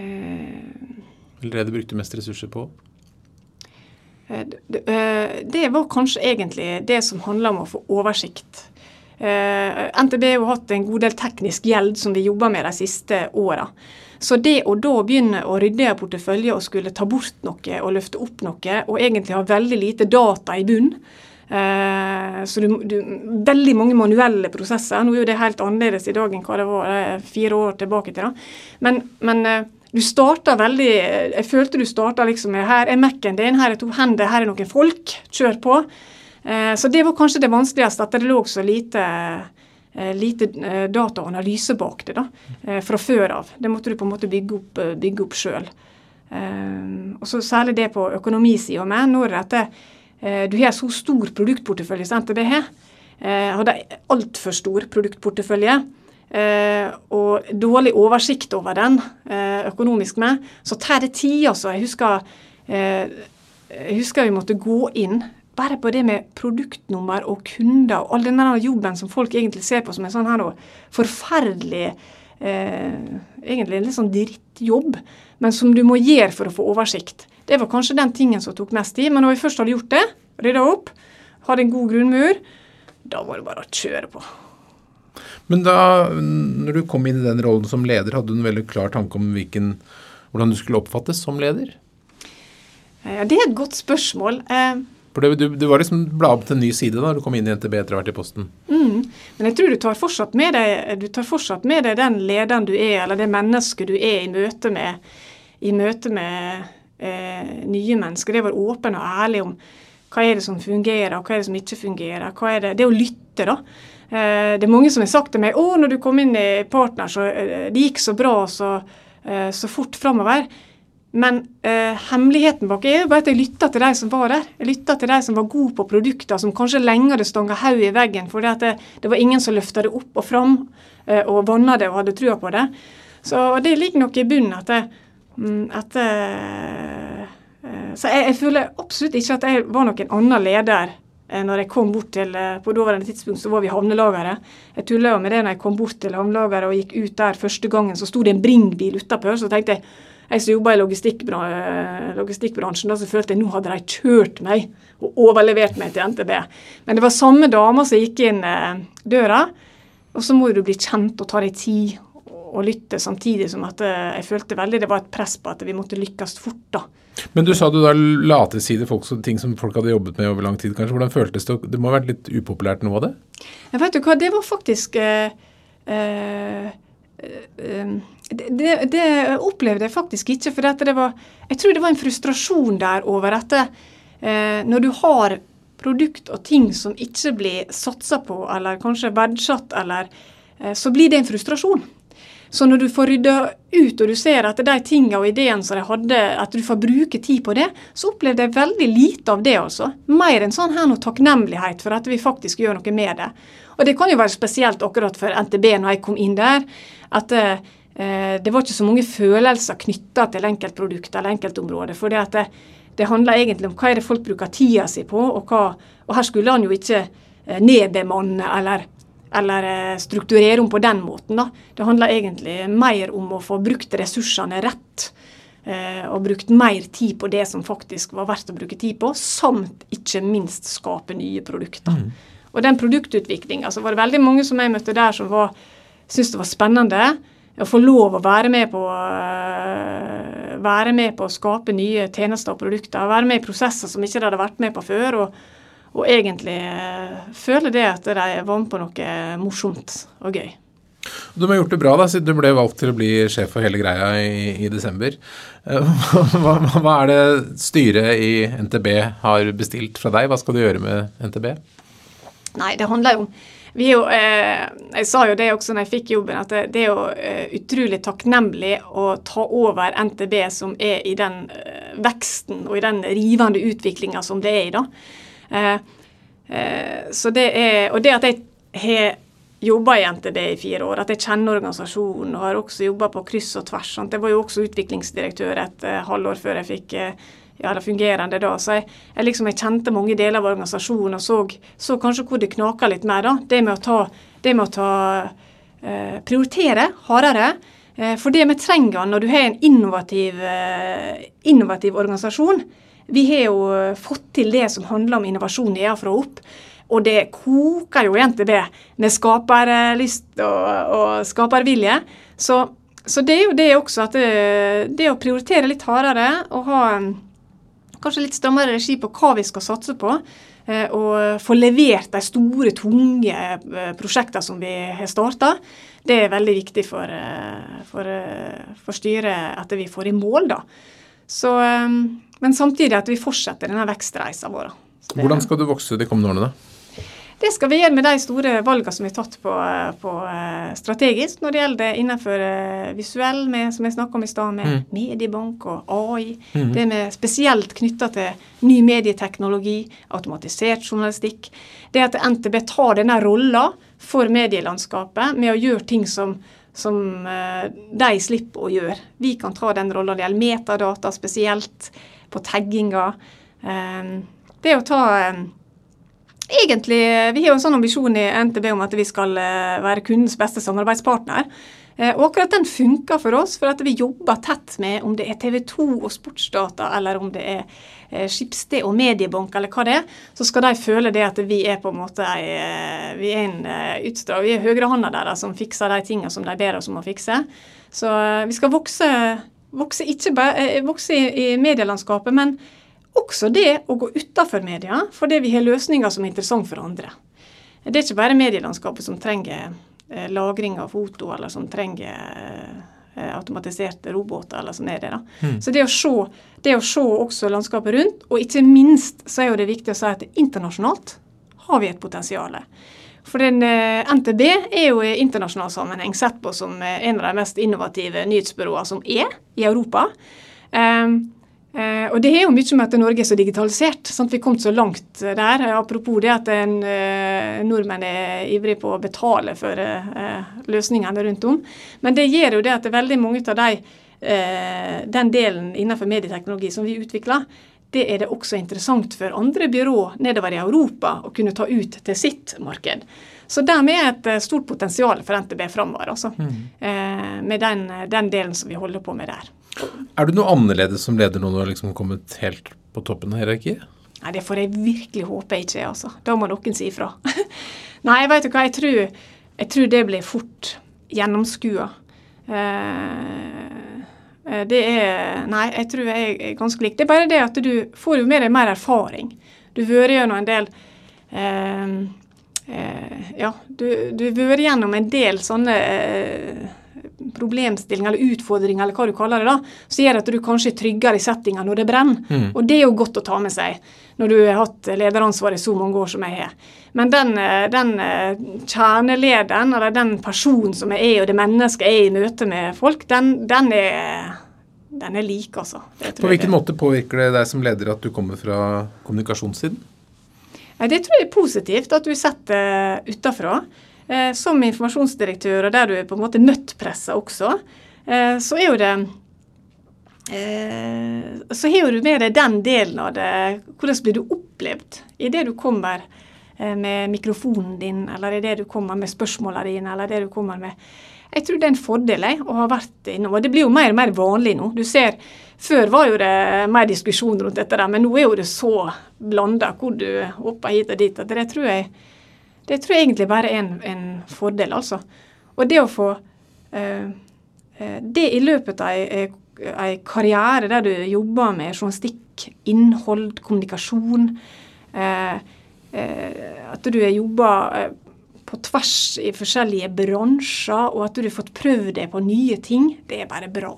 Eller det du brukte mest ressurser på? Det, det var kanskje egentlig det som handla om å få oversikt. NTB har hatt en god del teknisk gjeld som vi jobber med de siste åra. Så det å da begynne å rydde i portefølje og skulle ta bort noe og løfte opp noe, og egentlig ha veldig lite data i bunn eh, så du, du, Veldig mange manuelle prosesser. Nå er jo det helt annerledes i dag enn hva det var eh, fire år tilbake til. da. Men, men eh, du starta veldig Jeg følte du starta liksom med her er Mac-en din, her er to hender, her er noen folk. Kjør på. Så det var kanskje det vanskeligste, at det lå så lite Eh, lite eh, data og analyse bak det da, eh, fra før av. Det måtte du på en måte bygge opp, bygge opp sjøl. Og så Særlig det på økonomisida med. Når at du har så stor produktportefølje som NTB har, hadde altfor stor produktportefølje og dårlig oversikt over den økonomisk med, så tar det tid. altså. Jeg husker, jeg husker vi måtte gå inn bare på det med produktnummer og kunder og all denne jobben som folk egentlig ser på som en sånn her forferdelig eh, Egentlig en litt sånn drittjobb, men som du må gjøre for å få oversikt. Det var kanskje den tingen som tok mest tid. Men når vi først hadde gjort det, rydda opp, hadde en god grunnmur, da var det bare å kjøre på. Men da når du kom inn i den rollen som leder, hadde du en veldig klar tanke om hvilken, hvordan du skulle oppfattes som leder? Ja, Det er et godt spørsmål. Eh, for du, du, var liksom bla opp til en ny side da du kom inn i NTB etter å ha vært i Posten. Mm. Men jeg tror du tar, fortsatt med deg, fortsatt med deg den lederen du er, eller det mennesket du er i møte med, i møte med eh, nye mennesker. Det å være åpen og ærlig om hva er det som fungerer, og hva er det som ikke fungerer. Er det, det å lytte, da. Eh, det er mange som har sagt til meg å, når du kom inn i Partner, så eh, det gikk så bra så, eh, så fort framover. Men eh, hemmeligheten bak er bare at jeg lytta til de som var der. Jeg lytta til de som var gode på produkter, som kanskje lenge hadde stanga hodet i veggen fordi at det, det, var ingen som løfta det opp og fram eh, og vanna det og hadde trua på det. Så det ligger nok i bunnen at, mm, at eh, eh, Så jeg, jeg, føler absolutt ikke at jeg var noen annen leder eh, når jeg kom bort til eh, På daværende tidspunkt så var vi havnelageret. Jeg tulla med det når jeg kom bort til havnelageret og gikk ut der første gangen, så sto det en Bring-bil utapå. Så tenkte jeg jeg som jobba i logistikkbransjen, da så følte jeg nå hadde de kjørt meg og overlevert meg til NTB. Men det var samme dama som gikk inn eh, døra. Og så må du bli kjent og ta deg tid og lytte, samtidig som at eh, jeg følte veldig det var et press på at vi måtte lykkes fort. da. Men du sa du da la til side folk, ting som folk hadde jobbet med over lang tid. kanskje. Hvordan føltes det? Det må ha vært litt upopulært noe av det? Jeg vet du hva, det var faktisk eh, eh, eh det, det, opplevde jeg faktisk ikke. For det var, jeg tror det var en frustrasjon der over at eh, når du har produkt og ting som ikke blir satsa på, eller kanskje verdsatt, eller eh, så blir det en frustrasjon. Så når du får rydda ut, og du ser at de tingene og ideene som de hadde, at du får bruke tid på det, så opplevde jeg veldig lite av det, altså. Mer enn sånn her noe takknemlighet for at vi faktisk gjør noe med det. Og det kan jo være spesielt akkurat for NTB når jeg kom inn der, at eh, det var ikke så mange følelser knytta til enkeltprodukt eller enkeltområder. For det, det, det handler egentlig om hva er det folk bruker tida si på, og, hva, og her skulle han jo ikke eh, nedbemanne eller eller eh, strukturere om på den måten. Da. Det handler egentlig mer om å få brukt ressursene rett. Eh, og brukt mer tid på det som faktisk var verdt å bruke tid på, samt ikke minst skape nye produkter. Mm. Og den produktutviklinga, så var det veldig mange som jeg møtte der som var, syntes det var spennende å få lov å være med på uh, være med på å skape nye tjenester og produkter. Være med i prosesser som ikke de hadde vært med på før. og og egentlig føle føler det at de var med på noe morsomt og gøy. Du har gjort det bra da, siden du ble valgt til å bli sjef for hele greia i, i desember. Eh, hva, hva, er det styret i NTB har bestilt fra deg? Hva skal du gjøre med NTB? Nei, det handler jo om jo, eh, Jeg sa jo det også når jeg fikk jobben, at det, det er jo eh, utrolig takknemlig å ta over NTB som er i den eh, veksten og i den rivende utviklinga som det er i. da. Eh, eh, så det er, og det at jeg har jobba i NTB i fire år, at jeg kjenner organisasjonen og har også jobba på kryss og tvers. Sant? Jeg var jo også utviklingsdirektør et uh, halvår før jeg fikk uh, ja, det fungerende da. Så jeg, jeg, liksom, jeg, kjente mange deler av organisasjonen og så, så kanskje hvor det knaka litt mer. da. Det med å ta, det med å ta eh, prioritere hardere. For det vi trenger når du har en innovativ, innovativ organisasjon, vi har jo eh, fått til det som handler om innovasjon nedenfra og opp. Og det koker jo i NTB med skaperlyst og, og skapervilje. Så, så, det er jo det også at det, eh, det å prioritere litt hardere og ha kanskje litt strammere regi på hva vi skal satse på, eh, og få levert de store, tunge prosjektene som vi har starta, det er veldig viktig for, for, for styret at vi får i mål. da. Så men samtidig at vi fortsetter denne vekstreisa vår. Hvordan skal du vokse de kommende årene, da? Det skal vi gjøre med de store valgene som har tatt på, på uh, strategisk når det gjelder innenfor uh, visuell, med, som jeg snakka om i stad, med mm. mediebank og AI. Mm. Det med spesielt knytta til ny medieteknologi, automatisert journalistikk. Det at NTB tar denne rolla for medielandskapet med å gjøre ting som som de slipper å gjøre. Vi kan ta den rolla. Det gjelder metadata spesielt på tagginga. Det å ta Egentlig, Vi har jo en sånn ambisjon i NTB om at vi skal eh, være kundens beste samarbeidspartner. Eh, og akkurat den funker for oss, for at vi jobber tett med om det er TV 2 og Sportsdata, eller om det er eh, Skipsted og Mediebank, eller hva det er. Så skal de føle det at vi er på en måte vi er en utstrakt, vi er høyrehånda deres som fikser de tingene som de ber oss om å fikse. Så vi skal vokse vokse, ikke vokse i medielandskapet, men også det å gå utafor media, fordi vi har løsninger som er interessante for andre. Det er ikke bare medielandskapet som trenger eh, lagring av foto, eller som trenger eh, automatiserte roboter, eller sånn er det. da. Mm. Så det å, se, det å se også landskapet rundt, og ikke minst så er jo det viktig å si at internasjonalt har vi et potensial. For den, eh, NTB er jo i internasjonal sammenheng sett på som en av de mest innovative nyhetsbyråene som er i Europa. Um, og det er jo mye med at Norge er så digitalisert. at Vi er kommet så langt der. Apropos det at en, uh, nordmenn er ivrige på å betale for uh, løsningene rundt om. Men det gjør jo det at det veldig mange av de, den delen innenfor medieteknologi som vi utvikler, det er det også interessant for andre byrå nedover i Europa å kunne ta ut til sitt marked. Så dermed er et eh, stort potensial for NTB framover, altså. Mm. Eh, med den, den, delen som vi holder på med der. Er du noe annerledes som leder nå når du har liksom kommet helt på toppen av hierarkiet? Nei, det får jeg virkelig håpe jeg ikke er, altså. Da må noen si ifra. Nei, vet du hva, jeg tror, jeg tror det blir fort gjennomskua. Eh, Eh, det er Nei, jeg tror jeg er ganske lik. Det er bare det at du får jo med deg mer erfaring. Du vært gjennom en del eh, eh, Ja, du har vært gjennom en del sånne eh, problemstilling eller utfordring, eller hva du kaller det, da, så gjør det at du kanskje er tryggere i settinga når det brenner. Mm. Og det er jo godt å ta med seg når du har hatt lederansvar i så mange år som jeg har. Men den, eh, den eh, kjernelederen, eller den personen som jeg er, og det mennesket jeg er i møte med folk, den, den er den er lik, altså. På hvilken det. måte påvirker det deg som leder at du kommer fra kommunikasjonssiden? Det tror jeg er positivt, at du setter utafra. Eh, som informasjonsdirektør, og der du er på en måte nøttpressa også, eh, så er jo det eh, så har du med deg den delen av det. Hvordan blir du opplevd idet du kommer med mikrofonen din, eller idet du kommer med spørsmålene dine, eller det du kommer med Jeg tror det er en fordel jeg, å ha vært innom. Og det blir jo mer og mer vanlig nå. Du ser, Før var jo det mer diskusjon rundt dette, der, men nå er jo det så blanda hvor du hopper hit og dit. at det tror jeg det tror jeg egentlig bare er en, en fordel, altså. Og det å få eh, eh Det i løpet av ei karriere der du jobber med journalistikk, innhold, kommunikasjon eh, eh, At du har jobba eh, på tvers i forskjellige bransjer, og at du har fått prøvd deg på nye ting, det er bare bra,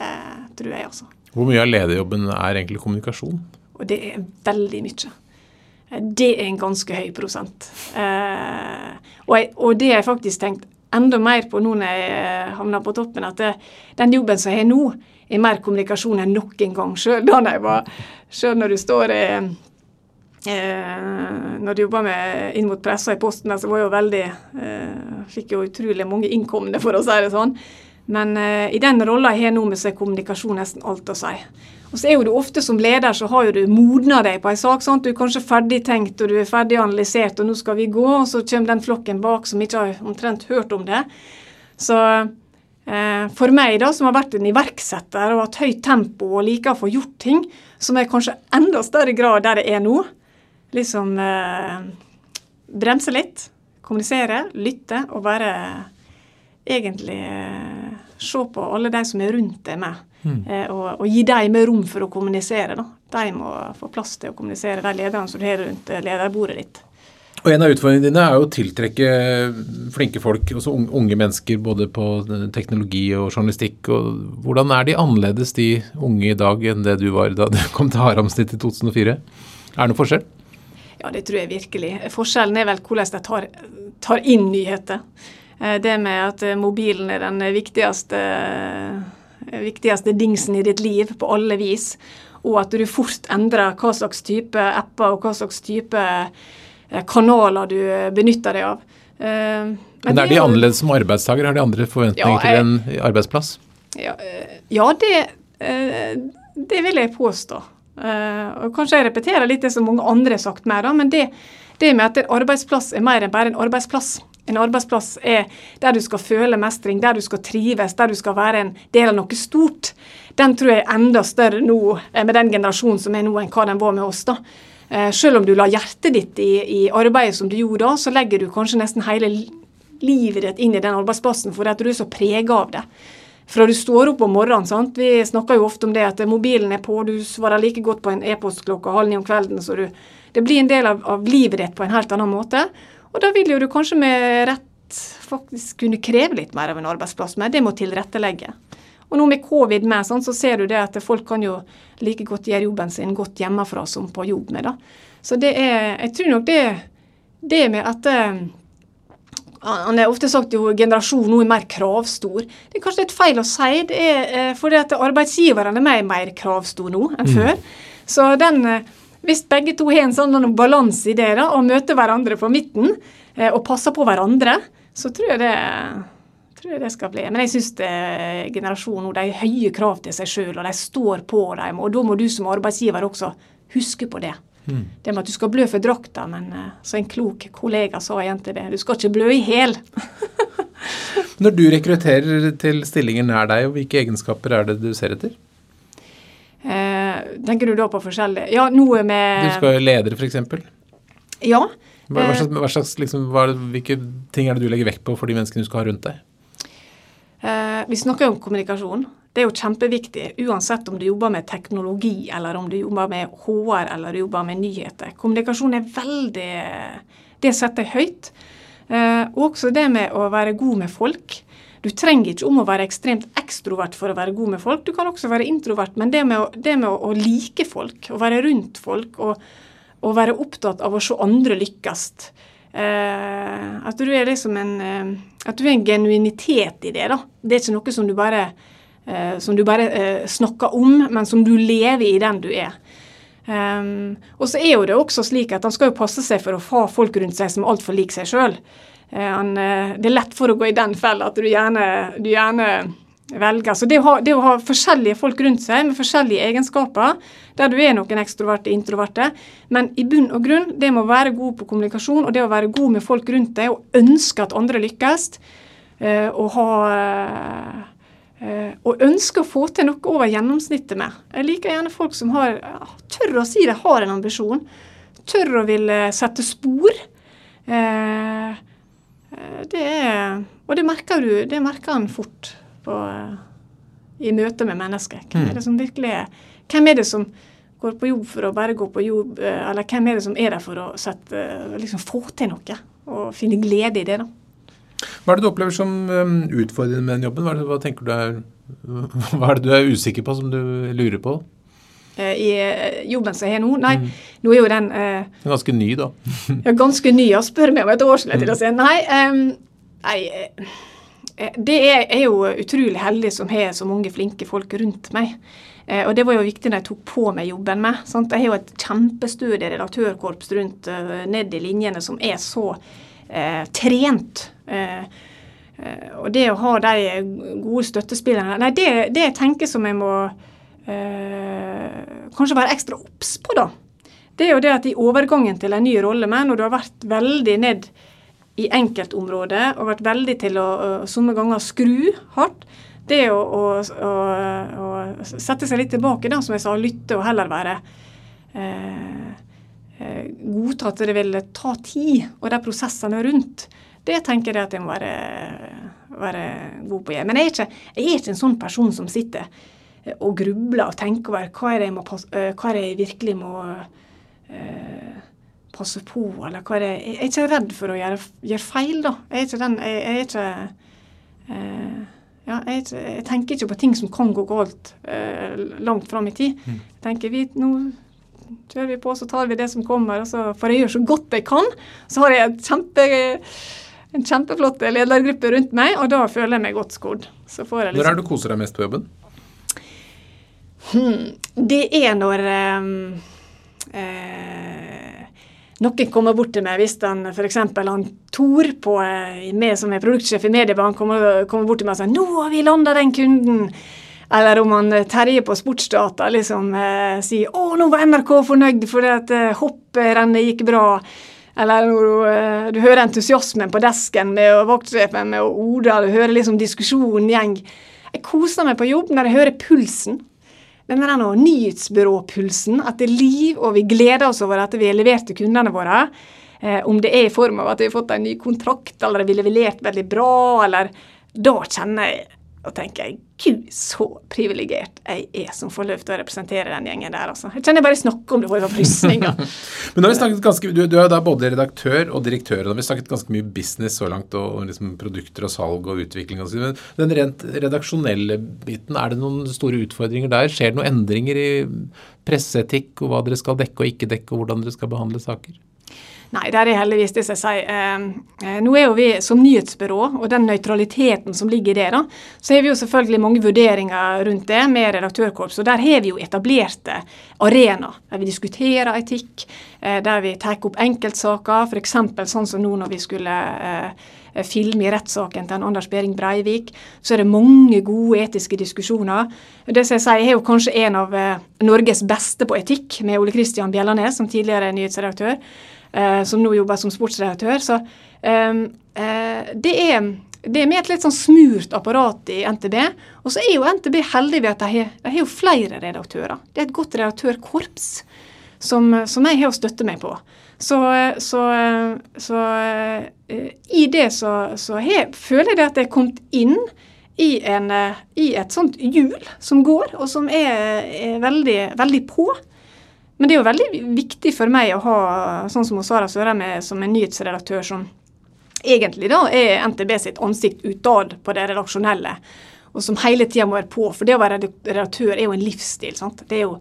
eh, tror jeg, altså. Hvor mye av lederjobben er egentlig kommunikasjon? Og det er veldig mye. Det er en ganske høy prosent. Eh, og, jeg, og, det har jeg faktisk tenkt enda mer på nå når jeg eh, havna på toppen, at det, den jobben som jeg har nå, er mer kommunikasjon enn noen gang. Sjøl da Sjøl når du står i eh, Når du jobber inn mot pressa i Posten, så var jeg jo veldig eh, Fikk jo utrolig mange innkomne, for å si det sånn. Men eh, i den rolla har nå, med så er kommunikasjon nesten alt å si. Og så er jo du ofte som leder så har jo du modna deg på en sak. sant? Du er kanskje ferdig tenkt og du er ferdig analysert og nå skal vi gå, og så kommer den flokken bak som ikke har omtrent hørt om det. Så eh, for meg da, som har vært en iverksetter og hatt høyt tempo og liker å få gjort ting, som er kanskje enda større grad der det er nå, liksom eh, bremse litt, kommunisere, lytte og bare egentlig eh, se på alle de som er rundt deg med. Mm. Eh, og, og, gi dem mer rom for å kommunisere. Da. De må få plass til å kommunisere, de lederne som du har rundt eh, lederbordet ditt. Og En av utfordringene dine er jo å tiltrekke flinke folk, også unge mennesker, både på teknologi og journalistikk. og Hvordan er de annerledes, de unge i dag, enn det du var da du kom til Haramsnitt i 2004? Er det noen forskjell? Ja, det tror jeg virkelig. Forskjellen er vel hvordan de tar, tar inn nyheter. Eh, det med at mobilen er den viktigste viktigste dingsen i ditt liv på alle vis. Og at du fort endrer hva slags type apper og hva slags type eh, kanaler du benytter deg av. Men, Men er de annerledes som arbeidstaker? Har de andre forventninger ja, jeg, til en arbeidsplass? Ja, eh, ja det, eh, det, vil jeg påstå. Og kanskje jeg repeterer litt det som mange andre har sagt mer, men det, det med at en arbeidsplass er mer enn bare en arbeidsplass. En arbeidsplass er der du skal føle mestring, der du skal trives, der du skal være en del av noe stort. Den tror jeg er enda større nå eh, med den generasjonen som er nå, enn hva den var med oss. da. Eh, selv om du la hjertet ditt i, i arbeidet som du gjorde da, så legger du kanskje nesten hele livet ditt inn i den arbeidsplassen fordi at du er så prega av det. Fra du står opp om morgenen, sant? vi snakker jo ofte om det at mobilen er på, du svarer like godt på en e-post klokka halv ni om kvelden, så du, det blir en del av, av livet ditt på en helt annen måte. Og da vil jo du kanskje med rett faktisk kunne kreve litt mer av en arbeidsplass, men det må tilrettelegge. Og nå med covid med, sånn, så ser du det at folk kan jo like godt gjøre jobben sin godt hjemmefra som på jobb med. da. Så det er Jeg tror nok det, det med at eh, han er ofte sagt jo generasjonen nå er mer kravstor. Det er kanskje litt feil å si. Det er eh, fordi at arbeidsgiverne er mer, mer kravstor nå enn mm. før. Så den eh, hvis begge to har en sånn balanse i det da, og møter hverandre på midten eh, og passer på hverandre, så tror jeg det, tror jeg det skal bli. Men jeg syns generasjonen de har høye krav til seg sjøl, og de står på dem. Og da må du som arbeidsgiver også huske på det. Mm. Det med at du skal blø for drakta, men uh, så en klok kollega sa igjen til det, du skal ikke blø i hæl. Når du rekrutterer til stillinger nær deg, hvilke egenskaper er det du ser etter? Tenker du da på forskjellig Ja, noe med Du skal jo leder, f.eks.? Ja. Hva, hva, slags, hva slags liksom, hva, hvilke ting er det du legger vekt på for de menneskene du skal ha rundt deg? Eh, vi snakker jo om kommunikasjon. Det er jo kjempeviktig uansett om du jobber med teknologi, eller om du jobber med HR eller du jobber med nyheter. Kommunikasjon er veldig Det setter jeg høyt. Eh, også det med å være god med folk. Du trenger ikke om å være ekstremt ekstrovert for å være god med folk. Du kan også være introvert, men det med å, det med å, å like folk, å være rundt folk og, og, være opptatt av å se andre lykkes eh, At du er liksom en eh, At du er en genuinitet i det. da. Det er ikke noe som du bare, eh, som du bare eh, snakker om, men som du lever i den du er. Um, og så er jo det også slik at han skal jo passe seg for å ha folk rundt seg som er altfor lik seg sjøl. Uh, uh, det er lett for å gå i den fella at du gjerne, du gjerne velger. Så det å, ha, det å, ha, forskjellige folk rundt seg med forskjellige egenskaper, der du er noen ekstroverte introverte, men i bunn og grunn, det med å være god på kommunikasjon og det å være god med folk rundt deg og ønske at andre lykkes, uh, og ha og ønsker å få til noe over gjennomsnittet med. Jeg liker gjerne folk som har, tør å si de har en ambisjon. Tør å ville sette spor. Uh, det er, og det merker du, det merker han fort på, i møte med mennesker. Hvem er det som virkelig er Hvem er det som går på jobb for å bare gå på jobb, eller hvem er det som er der for å sette, liksom få til noe? Og finne glede i det, da. Hva er det du opplever som utfordrende med den jobben? Hva, det, hva, tenker du er, hva er det du er usikker på, som du lurer på? Eh, I eh, jobben som jeg har nå? Nei, mm. nå er jo den eh, Ganske ny, da. ja, ganske ny. Jeg spør meg om et år siden til å si nei. Um, nei det er, er jo utrolig heldig som har så mange flinke folk rundt meg. Eh, og det var jo viktig når jeg tok på meg jobben med. Sant? Jeg har jo et kjempestødig redaktørkorps rundt uh, ned i linjene som er så eh, trent. Eh, eh, og det å ha de gode støttespillerne Nei, det, det jeg tenker som jeg må eh, kanskje være ekstra obs på, da. Det er jo det at i overgangen til en ny rolle, men når du har vært veldig ned i enkeltområder og vært veldig til å somme ganger skru hardt, det å, å, å, å, sette seg litt tilbake, da, som jeg sa, lytte og heller være eh, Eh, godta at det vil ta tid, og de prosessene rundt, det tenker jeg at jeg må være, være god på å. Men jeg er, ikke, jeg er, ikke, en sånn person som sitter og grubler og tenker over hva er det jeg, må, passe, hva er det jeg virkelig må uh, passe på, eller hva er det Jeg er ikke redd for å gjøre, gjøre feil, da. Jeg er ikke den Jeg, jeg er ikke uh, ja, jeg, jeg, tenker ikke på ting som kan gå galt eh, langt fram i tid. Mm. Jeg tenker vi, nå kjører vi på, så tar vi det som kommer. Og så får jeg gjøre så godt jeg kan. Så har jeg kjempe, en kjempeflott ledergruppe rundt meg, og da føler jeg meg godt skodd. Liksom, Når er det du koser deg mest på jobben? Hmm, det er når um, eh, noen kommer bort til meg hvis han f.eks. han Tor på, eh, med, som er produktsjef i Mediebank kommer, kommer bort til meg og sier 'Nå har vi landa den kunden'. Eller om han eh, Terje på Sportsdata liksom eh, sier 'Å, nå var NRK fornøyd fordi at eh, hopprennet gikk bra'. Eller når du, eh, du, hører entusiasmen på desken med vaktsjefen med Oda, du hører liksom diskusjonen gjeng. Jeg koser meg på jobb når jeg hører pulsen. Den der nyhetsbyråpulsen. At det er liv, og vi gleder oss over at vi har levert til kundene våre. Eh, om det er i form av at vi har fått en ny kontrakt, eller vi har levert veldig bra, eller Da kjenner jeg og tenker jeg, gud, så privilegert jeg er som får lov til å representere den gjengen der. altså. Jeg kjenner bare snakker om det, får frysninga. Men da har vi snakket ganske, du, du er da både redaktør og direktør, og vi har snakket ganske mye business så langt, og, og liksom produkter og salg og utvikling. Og så, men den rent redaksjonelle biten, er det noen store utfordringer der? Skjer det noen endringer i presseetikk, og hva dere skal dekke og ikke dekke, og hvordan dere skal behandle saker? Nei, det er heldigvis det som jeg sier. Ehm, eh, nå er jo vi som nyhetsbyrå, og den nøytraliteten som ligger i det, da, så har vi jo selvfølgelig mange vurderinger rundt det med redaktørkorps. Og der har vi jo etablerte arenaer der vi diskuterer etikk, eh, der vi tar opp enkeltsaker, f.eks. sånn som nå når vi skulle eh, filme i rettssaken til Anders Behring Breivik, så er det mange gode etiske diskusjoner. Det som jeg sier, er jo kanskje en av Norges beste på etikk, med Ole Kristian Bjellanes som tidligere nyhetsredaktør som nå jobber som sportsredaktør. Så ehm, eh, det er det er med et litt sånn smurt apparat i NTB. Og så er jo NTB heldig ved at de har, de har flere redaktører. Det er et godt redaktørkorps som, som jeg har å støtte meg på. Så, så, så uh, i det så, så jeg, føler jeg det at jeg er kommet inn i, en, i et sånt hjul som går, og som er, er veldig, veldig på. Men det er jo veldig viktig for meg å ha sånn som Sara Sørheim som en nyhetsredaktør som egentlig da er NTB sitt ansikt utad på det redaksjonelle, og som hele tida må være på. For det å være redaktør er jo en livsstil. sant? Det er jo,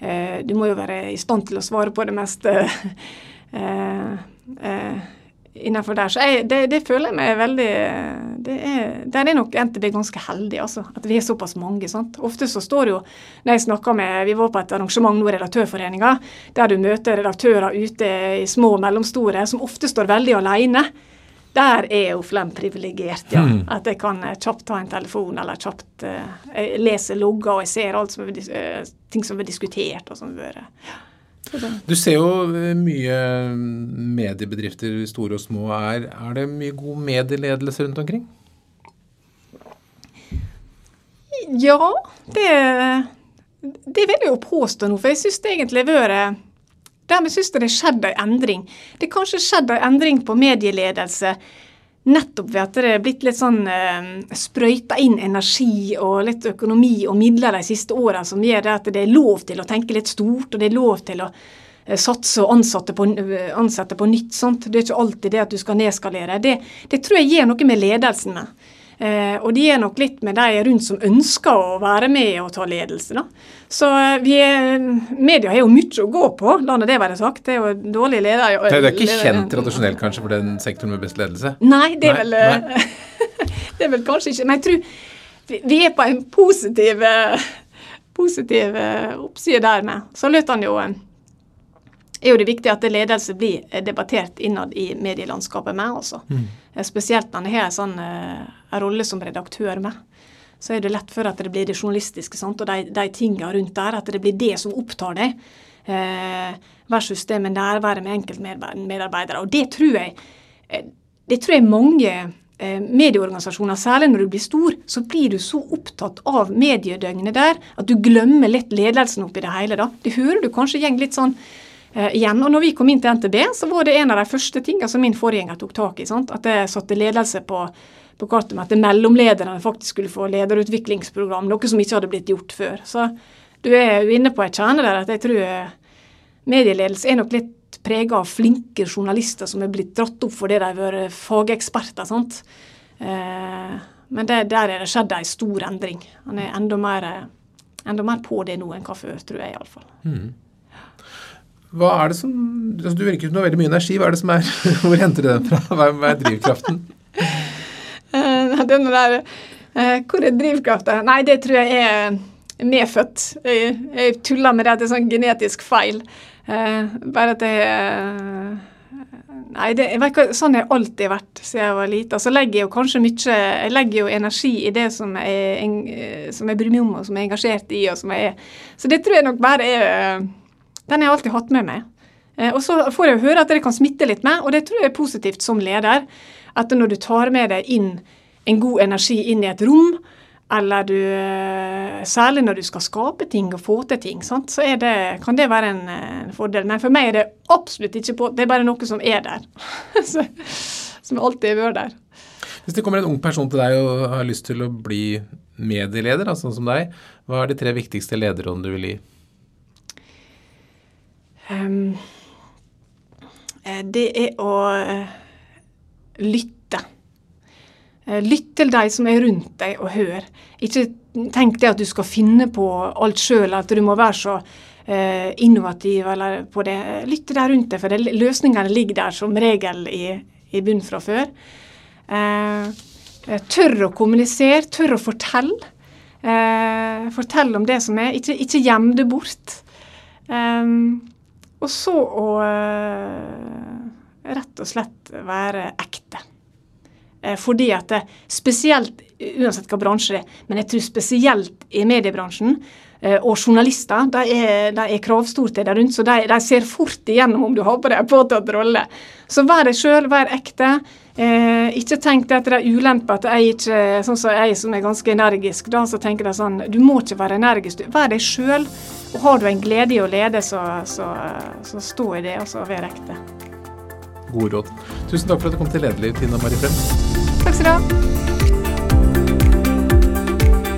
eh, Du må jo være i stand til å svare på det meste eh, eh, innenfor der. Så jeg, det, det, føler jeg meg veldig det er, Der er nok NTB ganske heldig, altså. At vi er såpass mange. sant? Ofte så står det jo når jeg snakker med Vi var på et arrangement nå, Redaktørforeninga, der du møter redaktører ute i små og mellomstore som ofte står veldig alene. Der er jo Flem privilegert, ja. Mm. At jeg kan eh, kjapt ta en telefon eller kjapt uh, lese logger, og jeg ser alt som uh, ting som er diskutert. og er, ja. Du ser jo mye mediebedrifter, store og små. Er, er det mye god medieledelse rundt omkring? Ja, det, det vil jeg jo påstå nå. For jeg syns egentlig vært Dermed syns det har skjedd en endring. Det har kanskje skjedd en endring på medieledelse nettopp ved at det er blitt litt sånn eh, sprøyta inn energi og litt økonomi og midler de siste åra som gjør det at det er lov til å tenke litt stort, og det er lov til å eh, satse og ansette på, uh, ansette på nytt. sånt. Det er ikke alltid det at du skal nedskalere. Det, det tror jeg gjør noe med ledelsen. med. Eh, og de er nok litt med de rundt som ønsker å være med og ta ledelse. Da. Så eh, vi er, media har jo mye å gå på, la det være sagt. Det er jo dårlige ledere. Nei, Det er ikke kjent tradisjonelt kanskje for den sektoren med best ledelse? Nei, det er, vel, nei. det er vel kanskje ikke. Men jeg tror vi er på en positiv, positiv oppside der med. Så løt han jo er jo det viktig at ledelse blir debattert innad i medielandskapet med. altså. Mm. Spesielt når en har en sånn uh, rolle som redaktør med. Så er det lett for at det blir det journalistiske sant? og de, de tingene rundt der. At det blir det som opptar deg. Uh, versus det med nærværet med enkeltmedarbeidere. Og det tror jeg, eh, det tror jeg mange medieorganisasjoner, særlig når du blir stor, så blir du så opptatt av mediedøgnet der at du glemmer litt ledelsen oppi det hele. da. Det hører du kanskje gjeng litt sånn eh, igjen. Og når vi kom inn til NTB, så var det en av de første tingene som min forgjenger tok tak i. Sant? At jeg satte ledelse på, på kartet med at mellomlederne faktisk skulle få lederutviklingsprogram, noe som ikke hadde blitt gjort før. Så du er jo inne på et kjerne der at jeg tror eh, medieledelse er nok litt prega av flinke journalister som er blitt dratt opp fordi de har vært fageksperter. sant? Eh, men det, der er det skjedd en stor endring. Han er enda mer, enda mer på det nå enn hva før, tror jeg iallfall. Mm. Hva er det som, altså Du virker som du veldig mye energi. Hva er det som er, Hvor henter du den fra? Hva er, drivkraften? uh, den der, uh, hvor er drivkraften? Nei, det tror jeg er medfødt. Jeg, jeg tuller med det at det er sånn genetisk feil. Uh, bare at jeg Nei, det, jeg ikke, sånn har jeg alltid vært siden jeg var liten. Så legger jeg jo kanskje mye Jeg legger jo energi i det som jeg, som jeg bryr meg om, og som jeg er engasjert i. og som jeg er. Så det tror jeg nok bare er den har jeg alltid hatt med meg. Eh, og så får jeg høre at det kan smitte litt med, og det tror jeg er positivt som leder. At når du tar med deg inn en god energi inn i et rom, eller du eh, Særlig når du skal skape ting og få til ting, sant? så det, kan det være en, en, fordel. Men for meg er det absolutt ikke på Det er bare noe som er der. som alltid har vært der. Hvis det kommer en ung person til deg og har lyst til å bli medieleder, sånn som deg, hva er de tre viktigste lederrådene du vil gi? Um, det er å uh, lytte. Uh, lytt til de som er rundt deg, og hør. Ikke tenk det at du skal finne på alt sjøl, at du må være så innovativ eller på det. Lytt til de rundt deg, for løsningene ligger der som regel i, i bunnen fra før. Tør å kommunisere, tør å fortelle. fortell om det som er, ikke, ikke gjem det bort. Um, og så å uh, rett og slett være ekte. Uh, fordi at det, spesielt, uansett hva bransje det er, men jeg tror spesielt i mediebransjen og journalister, de er, de er kravstore der rundt, så de, de, ser fort igjennom om du har på deg en påtatt rolle. Så vær deg sjøl, vær ekte. Eh, ikke tenk det det de ulempe at jeg ikke Sånn som jeg som er ganske energisk, da, så tenker jeg sånn Du må ikke være energisk. Vær deg sjøl. Og har du en glede i å lede, så, så, så stå i det, og så vær ekte. Gode råd. Tusen takk for at du kom til Lederliv, Tina Marie Frem. Takk skal du ha.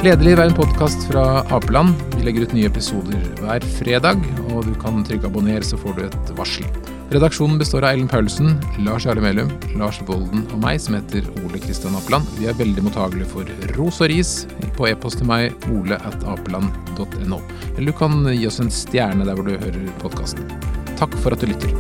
Lederliv er en podkast fra Apeland. Vi legger ut nye episoder hver fredag, og du kan trykke abonner, så får du et varsel. Redaksjonen består av Ellen Paulsen, Lars Jarle Melum, Lars Volden og meg, som heter Ole Kristian Apeland. Vi er veldig mottagelige for ros og ris på e-post til meg, ole at apeland.no. Eller du kan gi oss en stjerne der hvor du hører podkasten. Takk for at du lytter.